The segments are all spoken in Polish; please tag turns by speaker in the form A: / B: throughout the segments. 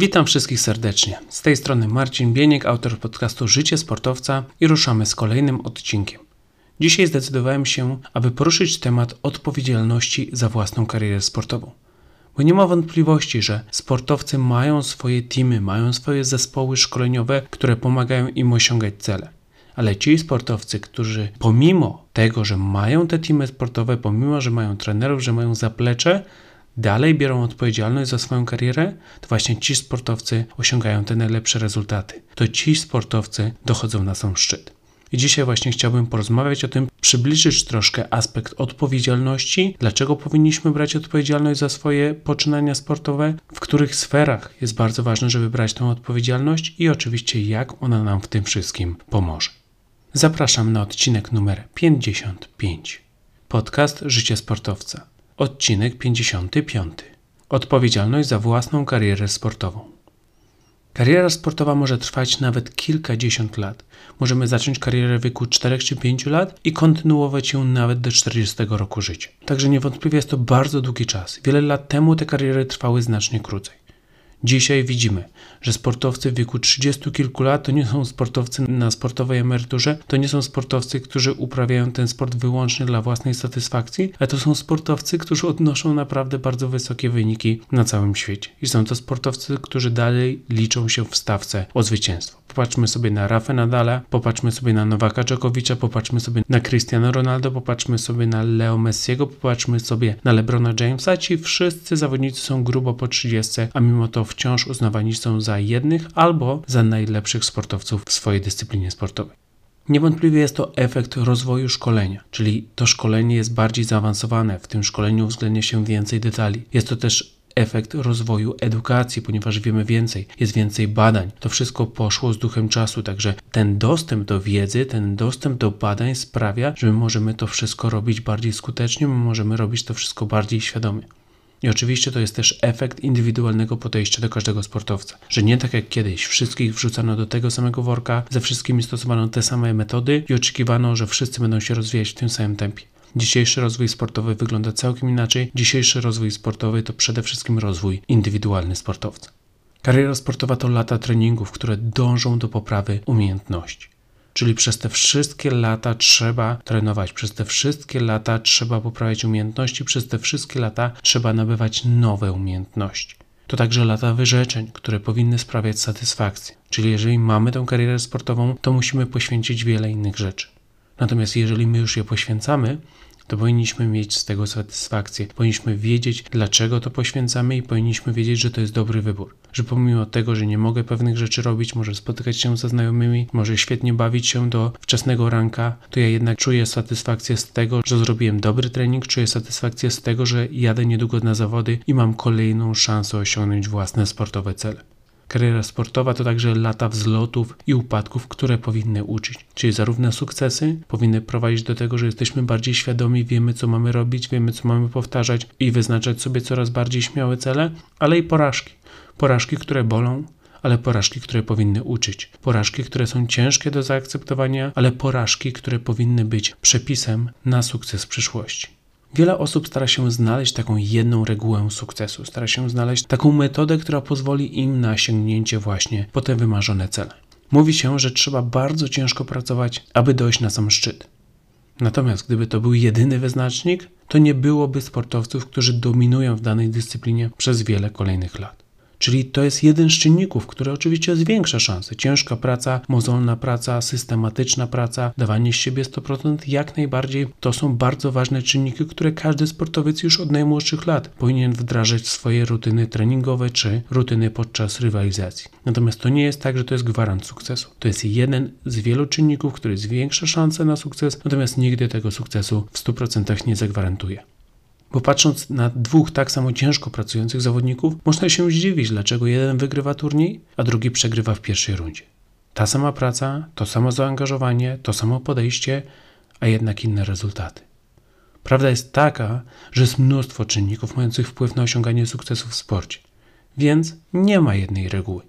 A: Witam wszystkich serdecznie. Z tej strony Marcin Bieniek, autor podcastu Życie Sportowca i ruszamy z kolejnym odcinkiem. Dzisiaj zdecydowałem się, aby poruszyć temat odpowiedzialności za własną karierę sportową. Bo nie ma wątpliwości, że sportowcy mają swoje teamy, mają swoje zespoły szkoleniowe, które pomagają im osiągać cele. Ale ci sportowcy, którzy pomimo tego, że mają te teamy sportowe, pomimo, że mają trenerów, że mają zaplecze, dalej biorą odpowiedzialność za swoją karierę, to właśnie ci sportowcy osiągają te najlepsze rezultaty. To ci sportowcy dochodzą na sam szczyt. I dzisiaj właśnie chciałbym porozmawiać o tym, przybliżyć troszkę aspekt odpowiedzialności, dlaczego powinniśmy brać odpowiedzialność za swoje poczynania sportowe, w których sferach jest bardzo ważne, żeby brać tę odpowiedzialność i oczywiście jak ona nam w tym wszystkim pomoże. Zapraszam na odcinek numer 55. Podcast Życie Sportowca. Odcinek 55. Odpowiedzialność za własną karierę sportową. Kariera sportowa może trwać nawet kilkadziesiąt lat. Możemy zacząć karierę w wieku 4 czy 5 lat i kontynuować ją nawet do 40 roku życia. Także niewątpliwie jest to bardzo długi czas. Wiele lat temu te kariery trwały znacznie krócej. Dzisiaj widzimy, że sportowcy w wieku 30 kilku lat to nie są sportowcy na sportowej emeryturze, to nie są sportowcy, którzy uprawiają ten sport wyłącznie dla własnej satysfakcji, ale to są sportowcy, którzy odnoszą naprawdę bardzo wysokie wyniki na całym świecie. I są to sportowcy, którzy dalej liczą się w stawce o zwycięstwo. Popatrzmy sobie na Rafa Nadala, popatrzmy sobie na Nowaka Dżokowicza, popatrzmy sobie na Cristiano Ronaldo, popatrzmy sobie na Leo Messiego, popatrzmy sobie na LeBrona Jamesa. Ci wszyscy zawodnicy są grubo po 30, a mimo to wciąż uznawani są za jednych albo za najlepszych sportowców w swojej dyscyplinie sportowej. Niewątpliwie jest to efekt rozwoju szkolenia, czyli to szkolenie jest bardziej zaawansowane, w tym szkoleniu uwzględnia się więcej detali. Jest to też efekt rozwoju edukacji, ponieważ wiemy więcej, jest więcej badań. To wszystko poszło z duchem czasu, także ten dostęp do wiedzy, ten dostęp do badań sprawia, że my możemy to wszystko robić bardziej skutecznie, my możemy robić to wszystko bardziej świadomie. I oczywiście to jest też efekt indywidualnego podejścia do każdego sportowca, że nie tak jak kiedyś wszystkich wrzucano do tego samego worka, ze wszystkimi stosowano te same metody i oczekiwano, że wszyscy będą się rozwijać w tym samym tempie. Dzisiejszy rozwój sportowy wygląda całkiem inaczej. Dzisiejszy rozwój sportowy to przede wszystkim rozwój indywidualny sportowca. Kariera sportowa to lata treningów, które dążą do poprawy umiejętności. Czyli przez te wszystkie lata trzeba trenować, przez te wszystkie lata trzeba poprawiać umiejętności, przez te wszystkie lata trzeba nabywać nowe umiejętności. To także lata wyrzeczeń, które powinny sprawiać satysfakcję. Czyli jeżeli mamy tę karierę sportową, to musimy poświęcić wiele innych rzeczy. Natomiast jeżeli my już je poświęcamy, to powinniśmy mieć z tego satysfakcję. Powinniśmy wiedzieć, dlaczego to poświęcamy i powinniśmy wiedzieć, że to jest dobry wybór. Że pomimo tego, że nie mogę pewnych rzeczy robić, może spotykać się ze znajomymi, może świetnie bawić się do wczesnego ranka, to ja jednak czuję satysfakcję z tego, że zrobiłem dobry trening, czuję satysfakcję z tego, że jadę niedługo na zawody i mam kolejną szansę osiągnąć własne sportowe cele. Kariera sportowa to także lata wzlotów i upadków, które powinny uczyć. Czyli zarówno sukcesy powinny prowadzić do tego, że jesteśmy bardziej świadomi, wiemy co mamy robić, wiemy co mamy powtarzać i wyznaczać sobie coraz bardziej śmiałe cele, ale i porażki. Porażki, które bolą, ale porażki, które powinny uczyć. Porażki, które są ciężkie do zaakceptowania, ale porażki, które powinny być przepisem na sukces w przyszłości. Wiele osób stara się znaleźć taką jedną regułę sukcesu, stara się znaleźć taką metodę, która pozwoli im na sięgnięcie właśnie po te wymarzone cele. Mówi się, że trzeba bardzo ciężko pracować, aby dojść na sam szczyt. Natomiast gdyby to był jedyny wyznacznik, to nie byłoby sportowców, którzy dominują w danej dyscyplinie przez wiele kolejnych lat. Czyli to jest jeden z czynników, który oczywiście zwiększa szanse. Ciężka praca, mozolna praca, systematyczna praca, dawanie z siebie 100%, jak najbardziej to są bardzo ważne czynniki, które każdy sportowiec już od najmłodszych lat powinien wdrażać w swoje rutyny treningowe czy rutyny podczas rywalizacji. Natomiast to nie jest tak, że to jest gwarant sukcesu. To jest jeden z wielu czynników, który zwiększa szanse na sukces, natomiast nigdy tego sukcesu w 100% nie zagwarantuje. Bo patrząc na dwóch tak samo ciężko pracujących zawodników, można się zdziwić, dlaczego jeden wygrywa turniej, a drugi przegrywa w pierwszej rundzie. Ta sama praca, to samo zaangażowanie, to samo podejście, a jednak inne rezultaty. Prawda jest taka, że jest mnóstwo czynników mających wpływ na osiąganie sukcesu w sporcie. Więc nie ma jednej reguły,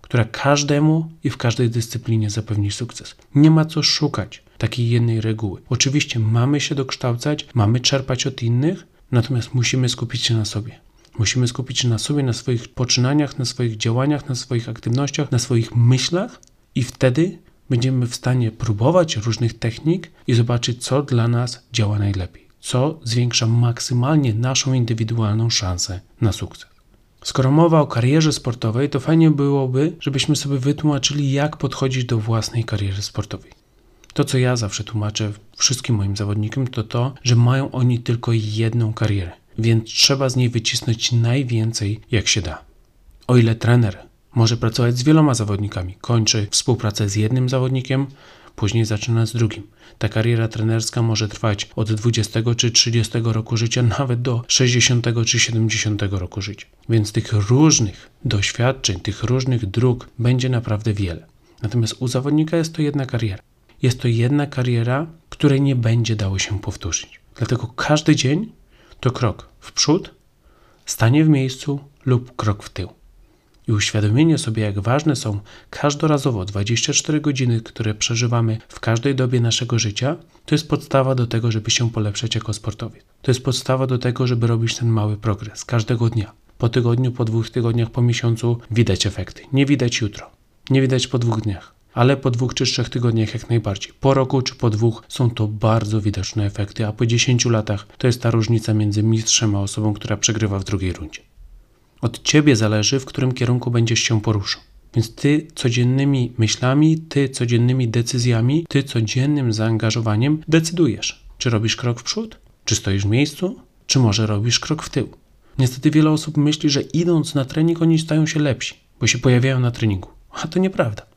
A: która każdemu i w każdej dyscyplinie zapewni sukces. Nie ma co szukać takiej jednej reguły. Oczywiście mamy się dokształcać, mamy czerpać od innych, Natomiast musimy skupić się na sobie. Musimy skupić się na sobie, na swoich poczynaniach, na swoich działaniach, na swoich aktywnościach, na swoich myślach i wtedy będziemy w stanie próbować różnych technik i zobaczyć, co dla nas działa najlepiej, co zwiększa maksymalnie naszą indywidualną szansę na sukces. Skoro mowa o karierze sportowej, to fajnie byłoby, żebyśmy sobie wytłumaczyli, jak podchodzić do własnej kariery sportowej. To, co ja zawsze tłumaczę wszystkim moim zawodnikom, to to, że mają oni tylko jedną karierę, więc trzeba z niej wycisnąć najwięcej, jak się da. O ile trener może pracować z wieloma zawodnikami, kończy współpracę z jednym zawodnikiem, później zaczyna z drugim. Ta kariera trenerska może trwać od 20 czy 30 roku życia, nawet do 60 czy 70 roku życia. Więc tych różnych doświadczeń, tych różnych dróg będzie naprawdę wiele. Natomiast u zawodnika jest to jedna kariera. Jest to jedna kariera, której nie będzie dało się powtórzyć. Dlatego każdy dzień to krok w przód, stanie w miejscu lub krok w tył i uświadomienie sobie, jak ważne są każdorazowo 24 godziny, które przeżywamy w każdej dobie naszego życia, to jest podstawa do tego, żeby się polepszać jako sportowiec. To jest podstawa do tego, żeby robić ten mały progres każdego dnia. Po tygodniu, po dwóch tygodniach, po miesiącu widać efekty. Nie widać jutro, nie widać po dwóch dniach, ale po dwóch czy trzech tygodniach jak najbardziej. Po roku czy po dwóch są to bardzo widoczne efekty, a po dziesięciu latach to jest ta różnica między mistrzem a osobą, która przegrywa w drugiej rundzie. Od ciebie zależy, w którym kierunku będziesz się poruszał. Więc ty codziennymi myślami, ty codziennymi decyzjami, ty codziennym zaangażowaniem decydujesz, czy robisz krok w przód, czy stoisz w miejscu, czy może robisz krok w tył. Niestety wiele osób myśli, że idąc na trening oni stają się lepsi, bo się pojawiają na treningu. A to nieprawda.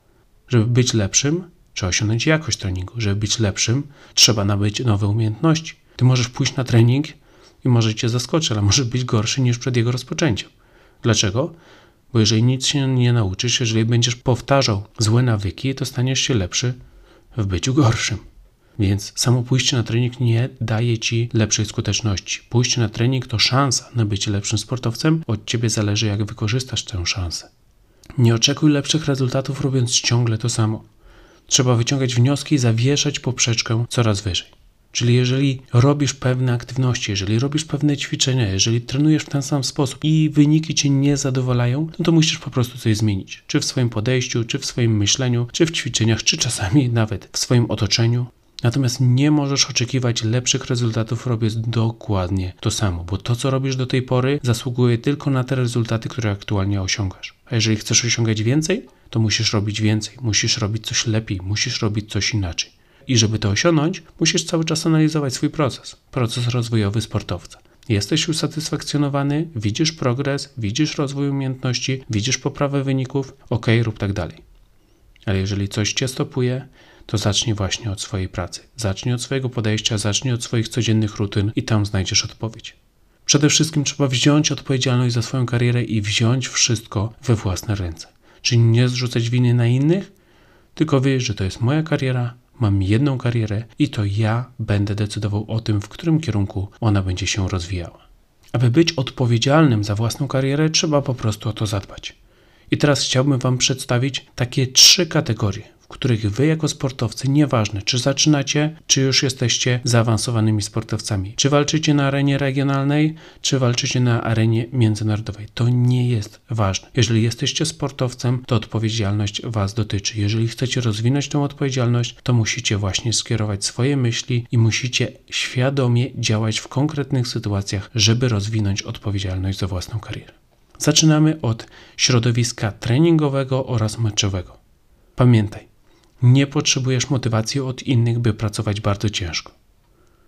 A: Żeby być lepszym, trzeba osiągnąć jakość treningu. Żeby być lepszym, trzeba nabyć nowe umiejętności. Ty możesz pójść na trening i może cię zaskoczy, ale może być gorszy niż przed jego rozpoczęciem. Dlaczego? Bo jeżeli nic się nie nauczysz, jeżeli będziesz powtarzał złe nawyki, to staniesz się lepszy w byciu gorszym. Więc samo pójście na trening nie daje ci lepszej skuteczności. Pójście na trening to szansa na bycie lepszym sportowcem. Od ciebie zależy, jak wykorzystasz tę szansę. Nie oczekuj lepszych rezultatów, robiąc ciągle to samo. Trzeba wyciągać wnioski i zawieszać poprzeczkę coraz wyżej. Czyli jeżeli robisz pewne aktywności, jeżeli robisz pewne ćwiczenia, jeżeli trenujesz w ten sam sposób i wyniki cię nie zadowalają, no to musisz po prostu coś zmienić. Czy w swoim podejściu, czy w swoim myśleniu, czy w ćwiczeniach, czy czasami nawet w swoim otoczeniu. Natomiast nie możesz oczekiwać lepszych rezultatów robiąc dokładnie to samo, bo to, co robisz do tej pory, zasługuje tylko na te rezultaty, które aktualnie osiągasz. A jeżeli chcesz osiągać więcej, to musisz robić więcej, musisz robić coś lepiej, musisz robić coś inaczej. I żeby to osiągnąć, musisz cały czas analizować swój proces, proces rozwojowy sportowca. Jesteś usatysfakcjonowany, widzisz progres, widzisz rozwój umiejętności, widzisz poprawę wyników, ok, rób tak dalej. Ale jeżeli coś cię stopuje, to zacznij właśnie od swojej pracy. Zacznij od swojego podejścia, zacznij od swoich codziennych rutyn i tam znajdziesz odpowiedź. Przede wszystkim trzeba wziąć odpowiedzialność za swoją karierę i wziąć wszystko we własne ręce. Czyli nie zrzucać winy na innych, tylko wiedzieć, że to jest moja kariera, mam jedną karierę i to ja będę decydował o tym, w którym kierunku ona będzie się rozwijała. Aby być odpowiedzialnym za własną karierę, trzeba po prostu o to zadbać. I teraz chciałbym Wam przedstawić takie trzy kategorie, w których wy jako sportowcy, nieważne czy zaczynacie, czy już jesteście zaawansowanymi sportowcami, czy walczycie na arenie regionalnej, czy walczycie na arenie międzynarodowej, to nie jest ważne. Jeżeli jesteście sportowcem, to odpowiedzialność was dotyczy. Jeżeli chcecie rozwinąć tę odpowiedzialność, to musicie właśnie skierować swoje myśli i musicie świadomie działać w konkretnych sytuacjach, żeby rozwinąć odpowiedzialność za własną karierę. Zaczynamy od środowiska treningowego oraz meczowego. Pamiętaj, nie potrzebujesz motywacji od innych, by pracować bardzo ciężko.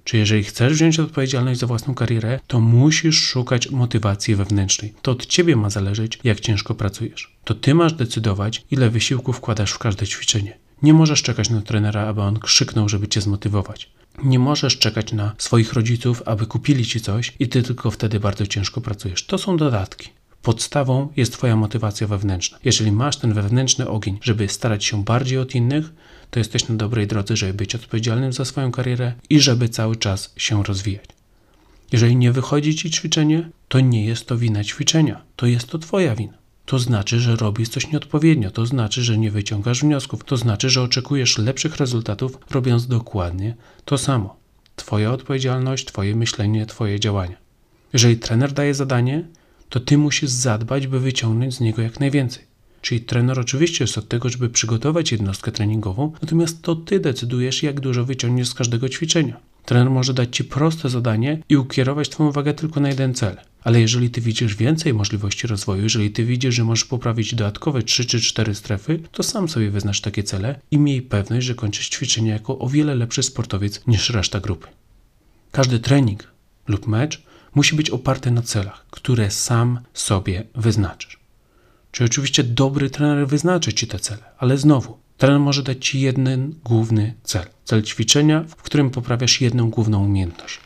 A: Czy jeżeli chcesz wziąć odpowiedzialność za własną karierę, to musisz szukać motywacji wewnętrznej. To od ciebie ma zależeć, jak ciężko pracujesz. To ty masz decydować, ile wysiłku wkładasz w każde ćwiczenie. Nie możesz czekać na trenera, aby on krzyknął, żeby cię zmotywować. Nie możesz czekać na swoich rodziców, aby kupili ci coś i ty tylko wtedy bardzo ciężko pracujesz. To są dodatki. Podstawą jest Twoja motywacja wewnętrzna. Jeżeli masz ten wewnętrzny ogień, żeby starać się bardziej od innych, to jesteś na dobrej drodze, żeby być odpowiedzialnym za swoją karierę i żeby cały czas się rozwijać. Jeżeli nie wychodzi Ci ćwiczenie, to nie jest to wina ćwiczenia, to jest to Twoja wina. To znaczy, że robisz coś nieodpowiednio, to znaczy, że nie wyciągasz wniosków, to znaczy, że oczekujesz lepszych rezultatów, robiąc dokładnie to samo. Twoja odpowiedzialność, Twoje myślenie, Twoje działania. Jeżeli trener daje zadanie, to ty musisz zadbać, by wyciągnąć z niego jak najwięcej. Czyli trener oczywiście jest od tego, żeby przygotować jednostkę treningową, natomiast to ty decydujesz, jak dużo wyciągniesz z każdego ćwiczenia. Trener może dać ci proste zadanie i ukierować twoją uwagę tylko na jeden cel. Ale jeżeli ty widzisz więcej możliwości rozwoju, jeżeli ty widzisz, że możesz poprawić dodatkowe 3 czy 4 strefy, to sam sobie wyznacz takie cele i miej pewność, że kończysz ćwiczenie jako o wiele lepszy sportowiec niż reszta grupy. Każdy trening lub mecz musi być oparty na celach, które sam sobie wyznaczysz. Czyli oczywiście dobry trener wyznaczy ci te cele, ale znowu, trener może dać ci jeden główny cel. Cel ćwiczenia, w którym poprawiasz jedną główną umiejętność.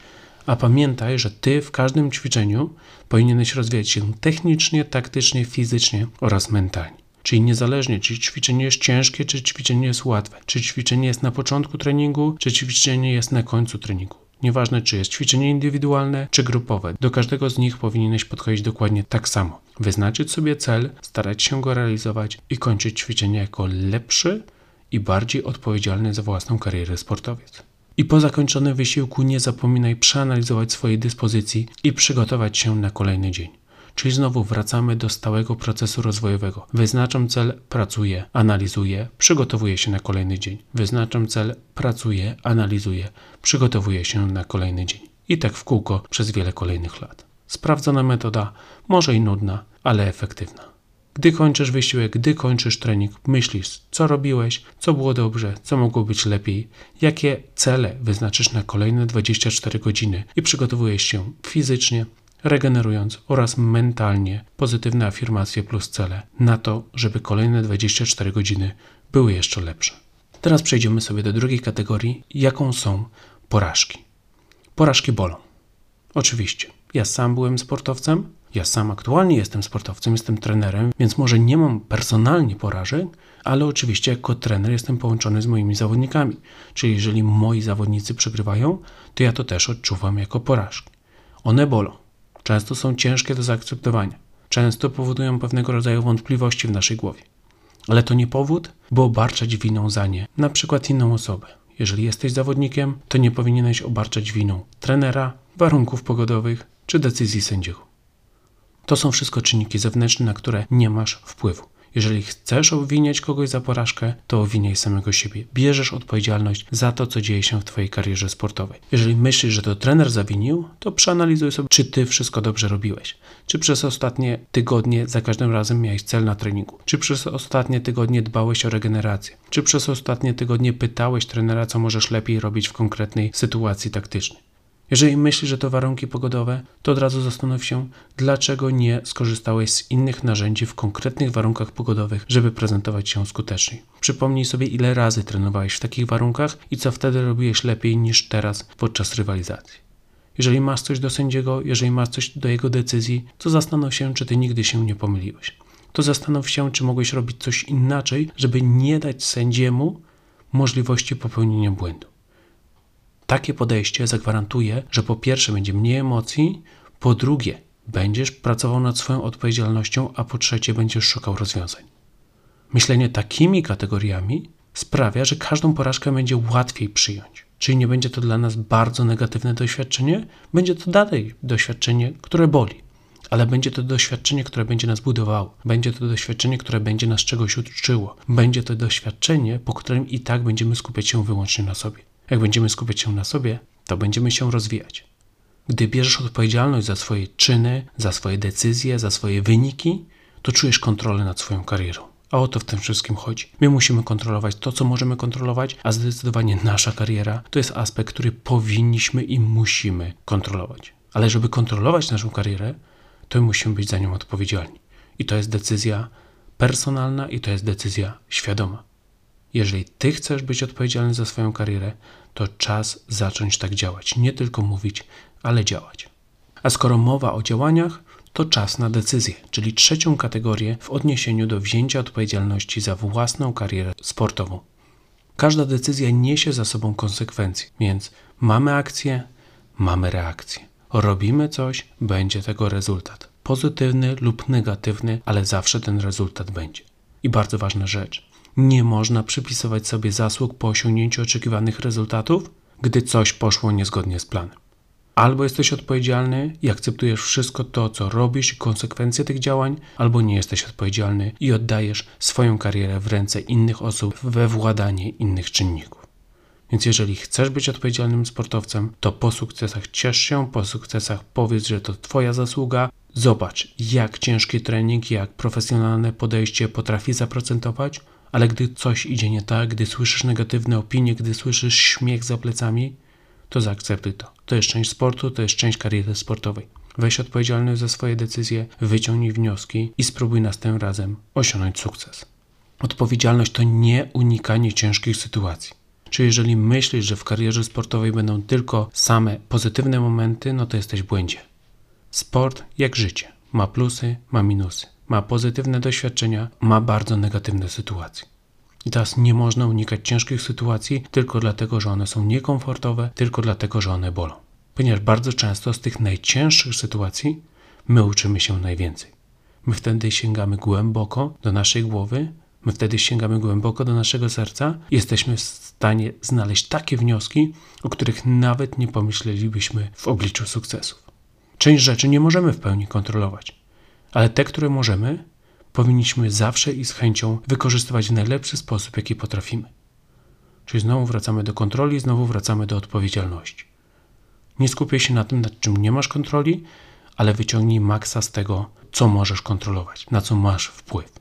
A: A pamiętaj, że ty w każdym ćwiczeniu powinieneś rozwijać się technicznie, taktycznie, fizycznie oraz mentalnie. Czyli niezależnie, czy ćwiczenie jest ciężkie, czy ćwiczenie jest łatwe, czy ćwiczenie jest na początku treningu, czy ćwiczenie jest na końcu treningu. Nieważne, czy jest ćwiczenie indywidualne, czy grupowe, do każdego z nich powinieneś podchodzić dokładnie tak samo. Wyznaczyć sobie cel, starać się go realizować i kończyć ćwiczenie jako lepszy i bardziej odpowiedzialny za własną karierę sportowiec. I po zakończonym wysiłku nie zapominaj przeanalizować swojej dyspozycji i przygotować się na kolejny dzień. Czyli znowu wracamy do stałego procesu rozwojowego. Wyznaczam cel, pracuję, analizuję, przygotowuję się na kolejny dzień. Wyznaczam cel, pracuję, analizuję, przygotowuję się na kolejny dzień. I tak w kółko przez wiele kolejnych lat. Sprawdzona metoda, może i nudna, ale efektywna. Gdy kończysz wysiłek, gdy kończysz trening, myślisz, co robiłeś, co było dobrze, co mogło być lepiej, jakie cele wyznaczysz na kolejne 24 godziny i przygotowujesz się fizycznie, regenerując oraz mentalnie pozytywne afirmacje plus cele na to, żeby kolejne 24 godziny były jeszcze lepsze. Teraz przejdziemy sobie do drugiej kategorii, jaką są porażki. Porażki bolą. Oczywiście, ja sam byłem sportowcem, ja sam aktualnie jestem sportowcem, jestem trenerem, więc może nie mam personalnie porażek, ale oczywiście jako trener jestem połączony z moimi zawodnikami. Czyli jeżeli moi zawodnicy przegrywają, to ja to też odczuwam jako porażkę. One bolą. Często są ciężkie do zaakceptowania. Często powodują pewnego rodzaju wątpliwości w naszej głowie. Ale to nie powód, by obarczać winą za nie, na przykład inną osobę. Jeżeli jesteś zawodnikiem, to nie powinieneś obarczać winą trenera, warunków pogodowych czy decyzji sędziego. To są wszystko czynniki zewnętrzne, na które nie masz wpływu. Jeżeli chcesz obwiniać kogoś za porażkę, to obwiniaj samego siebie. Bierzesz odpowiedzialność za to, co dzieje się w Twojej karierze sportowej. Jeżeli myślisz, że to trener zawinił, to przeanalizuj sobie, czy Ty wszystko dobrze robiłeś. Czy przez ostatnie tygodnie za każdym razem miałeś cel na treningu? Czy przez ostatnie tygodnie dbałeś o regenerację? Czy przez ostatnie tygodnie pytałeś trenera, co możesz lepiej robić w konkretnej sytuacji taktycznej? Jeżeli myślisz, że to warunki pogodowe, to od razu zastanów się, dlaczego nie skorzystałeś z innych narzędzi w konkretnych warunkach pogodowych, żeby prezentować się skuteczniej. Przypomnij sobie, ile razy trenowałeś w takich warunkach i co wtedy robiłeś lepiej niż teraz podczas rywalizacji. Jeżeli masz coś do sędziego, jeżeli masz coś do jego decyzji, to zastanów się, czy ty nigdy się nie pomyliłeś. To zastanów się, czy mogłeś robić coś inaczej, żeby nie dać sędziemu możliwości popełnienia błędu. Takie podejście zagwarantuje, że po pierwsze będzie mniej emocji, po drugie będziesz pracował nad swoją odpowiedzialnością, a po trzecie będziesz szukał rozwiązań. Myślenie takimi kategoriami sprawia, że każdą porażkę będzie łatwiej przyjąć. Czyli nie będzie to dla nas bardzo negatywne doświadczenie, będzie to dalej doświadczenie, które boli, ale będzie to doświadczenie, które będzie nas budowało, będzie to doświadczenie, które będzie nas czegoś uczyło, będzie to doświadczenie, po którym i tak będziemy skupiać się wyłącznie na sobie. Jak będziemy skupiać się na sobie, to będziemy się rozwijać. Gdy bierzesz odpowiedzialność za swoje czyny, za swoje decyzje, za swoje wyniki, to czujesz kontrolę nad swoją karierą. A o to w tym wszystkim chodzi. My musimy kontrolować to, co możemy kontrolować, a zdecydowanie nasza kariera to jest aspekt, który powinniśmy i musimy kontrolować. Ale żeby kontrolować naszą karierę, to musimy być za nią odpowiedzialni. I to jest decyzja personalna i to jest decyzja świadoma. Jeżeli ty chcesz być odpowiedzialny za swoją karierę, to czas zacząć tak działać. Nie tylko mówić, ale działać. A skoro mowa o działaniach, to czas na decyzję, czyli trzecią kategorię w odniesieniu do wzięcia odpowiedzialności za własną karierę sportową. Każda decyzja niesie za sobą konsekwencje, więc mamy akcję, mamy reakcję. Robimy coś, będzie tego rezultat. Pozytywny lub negatywny, ale zawsze ten rezultat będzie. I bardzo ważna rzecz nie można przypisywać sobie zasług po osiągnięciu oczekiwanych rezultatów, gdy coś poszło niezgodnie z planem. Albo jesteś odpowiedzialny i akceptujesz wszystko to, co robisz i konsekwencje tych działań, albo nie jesteś odpowiedzialny i oddajesz swoją karierę w ręce innych osób, we władanie innych czynników. Więc jeżeli chcesz być odpowiedzialnym sportowcem, to po sukcesach ciesz się, po sukcesach powiedz, że to Twoja zasługa. Zobacz, jak ciężki trening, jak profesjonalne podejście potrafi zaprocentować, ale gdy coś idzie nie tak, gdy słyszysz negatywne opinie, gdy słyszysz śmiech za plecami, to zaakceptuj to. To jest część sportu, to jest część kariery sportowej. Weź odpowiedzialność za swoje decyzje, wyciągnij wnioski i spróbuj następnym razem osiągnąć sukces. Odpowiedzialność to nie unikanie ciężkich sytuacji. Czy jeżeli myślisz, że w karierze sportowej będą tylko same pozytywne momenty, no to jesteś w błędzie. Sport jak życie. Ma plusy, ma minusy. Ma pozytywne doświadczenia, ma bardzo negatywne sytuacje. I teraz nie można unikać ciężkich sytuacji tylko dlatego, że one są niekomfortowe, tylko dlatego, że one bolą. Ponieważ bardzo często z tych najcięższych sytuacji my uczymy się najwięcej. My wtedy sięgamy głęboko do naszej głowy, my wtedy sięgamy głęboko do naszego serca jesteśmy w stanie znaleźć takie wnioski, o których nawet nie pomyślelibyśmy w obliczu sukcesów. Część rzeczy nie możemy w pełni kontrolować, ale te, które możemy, powinniśmy zawsze i z chęcią wykorzystywać w najlepszy sposób, jaki potrafimy. Czyli znowu wracamy do kontroli, znowu wracamy do odpowiedzialności. Nie skupiaj się na tym, nad czym nie masz kontroli, ale wyciągnij maksa z tego, co możesz kontrolować, na co masz wpływ.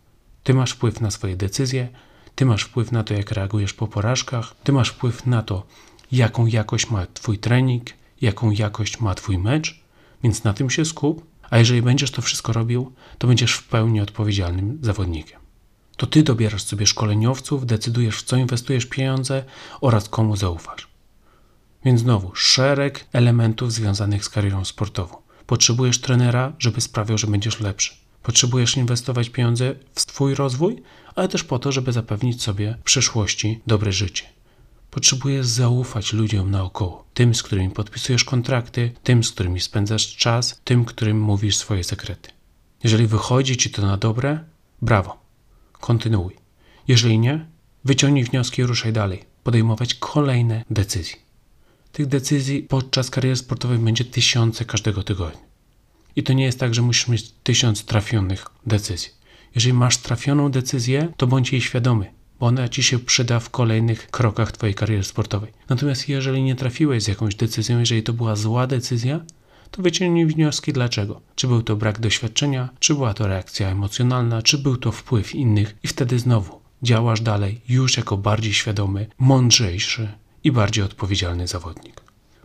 A: Ty masz wpływ na swoje decyzje, ty masz wpływ na to, jak reagujesz po porażkach, ty masz wpływ na to, jaką jakość ma Twój trening, jaką jakość ma Twój mecz, więc na tym się skup a jeżeli będziesz to wszystko robił, to będziesz w pełni odpowiedzialnym zawodnikiem. To ty dobierasz sobie szkoleniowców, decydujesz w co inwestujesz pieniądze oraz komu zaufasz. Więc znowu szereg elementów związanych z karierą sportową. Potrzebujesz trenera, żeby sprawiał, że będziesz lepszy. Potrzebujesz inwestować pieniądze w swój rozwój, ale też po to, żeby zapewnić sobie w przyszłości dobre życie. Potrzebujesz zaufać ludziom naokoło. Tym, z którymi podpisujesz kontrakty, tym, z którymi spędzasz czas, tym, którym mówisz swoje sekrety. Jeżeli wychodzi ci to na dobre, brawo, kontynuuj. Jeżeli nie, wyciągnij wnioski i ruszaj dalej. Podejmować kolejne decyzje. Tych decyzji podczas kariery sportowej będzie tysiące każdego tygodnia. I to nie jest tak, że musisz mieć tysiąc trafionych decyzji. Jeżeli masz trafioną decyzję, to bądź jej świadomy ona ci się przyda w kolejnych krokach twojej kariery sportowej. Natomiast jeżeli nie trafiłeś z jakąś decyzją, jeżeli to była zła decyzja, to wyciągnij wnioski dlaczego. Czy był to brak doświadczenia, czy była to reakcja emocjonalna, czy był to wpływ innych i wtedy znowu działasz dalej już jako bardziej świadomy, mądrzejszy i bardziej odpowiedzialny zawodnik.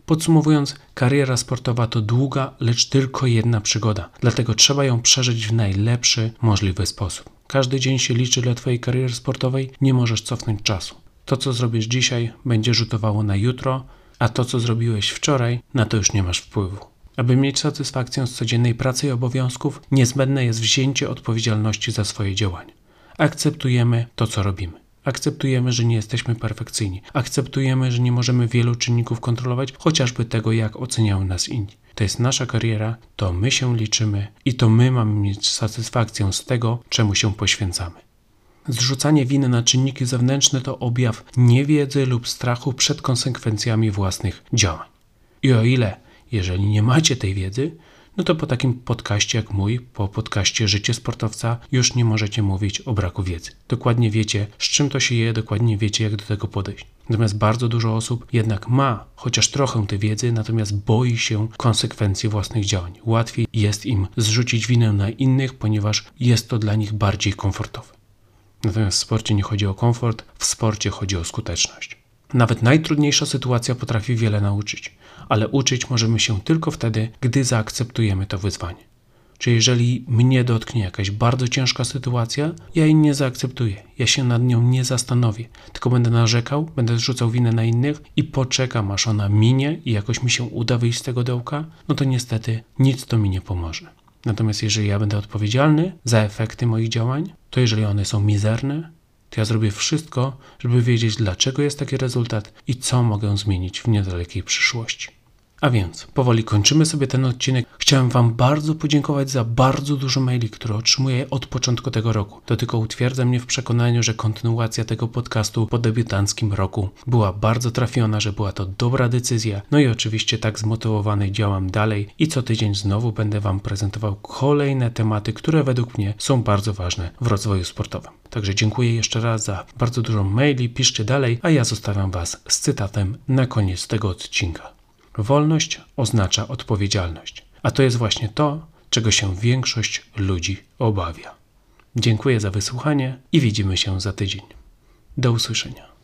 A: Podsumowując, kariera sportowa to długa, lecz tylko jedna przygoda, dlatego trzeba ją przeżyć w najlepszy możliwy sposób. Każdy dzień się liczy dla Twojej kariery sportowej, nie możesz cofnąć czasu. To, co zrobisz dzisiaj, będzie rzutowało na jutro, a to, co zrobiłeś wczoraj, na to już nie masz wpływu. Aby mieć satysfakcję z codziennej pracy i obowiązków, niezbędne jest wzięcie odpowiedzialności za swoje działania. Akceptujemy to, co robimy. Akceptujemy, że nie jesteśmy perfekcyjni. Akceptujemy, że nie możemy wielu czynników kontrolować, chociażby tego, jak oceniają nas inni. To jest nasza kariera, to my się liczymy i to my mamy mieć satysfakcję z tego, czemu się poświęcamy. Zrzucanie winy na czynniki zewnętrzne to objaw niewiedzy lub strachu przed konsekwencjami własnych działań. I o ile, jeżeli nie macie tej wiedzy, no to po takim podcaście jak mój, po podcaście Życie Sportowca, już nie możecie mówić o braku wiedzy. Dokładnie wiecie, z czym to się je, dokładnie wiecie, jak do tego podejść. Natomiast bardzo dużo osób jednak ma chociaż trochę tej wiedzy, natomiast boi się konsekwencji własnych działań. Łatwiej jest im zrzucić winę na innych, ponieważ jest to dla nich bardziej komfortowe. Natomiast w sporcie nie chodzi o komfort, w sporcie chodzi o skuteczność. Nawet najtrudniejsza sytuacja potrafi wiele nauczyć, ale uczyć możemy się tylko wtedy, gdy zaakceptujemy to wyzwanie. Czy jeżeli mnie dotknie jakaś bardzo ciężka sytuacja, ja jej nie zaakceptuję, ja się nad nią nie zastanowię, tylko będę narzekał, będę zrzucał winę na innych i poczekam, aż ona minie i jakoś mi się uda wyjść z tego dołka, no to niestety nic to mi nie pomoże. Natomiast jeżeli ja będę odpowiedzialny za efekty moich działań, to jeżeli one są mizerne, to ja zrobię wszystko, żeby wiedzieć, dlaczego jest taki rezultat i co mogę zmienić w niedalekiej przyszłości. A więc powoli kończymy sobie ten odcinek. Chciałem Wam bardzo podziękować za bardzo dużo maili, które otrzymuję od początku tego roku. To tylko utwierdza mnie w przekonaniu, że kontynuacja tego podcastu po debiutanckim roku była bardzo trafiona, że była to dobra decyzja. No i oczywiście tak zmotywowany działam dalej i co tydzień znowu będę Wam prezentował kolejne tematy, które według mnie są bardzo ważne w rozwoju sportowym. Także dziękuję jeszcze raz za bardzo dużo maili, piszcie dalej, a ja zostawiam Was z cytatem na koniec tego odcinka. Wolność oznacza odpowiedzialność, a to jest właśnie to, czego się większość ludzi obawia. Dziękuję za wysłuchanie i widzimy się za tydzień. Do usłyszenia.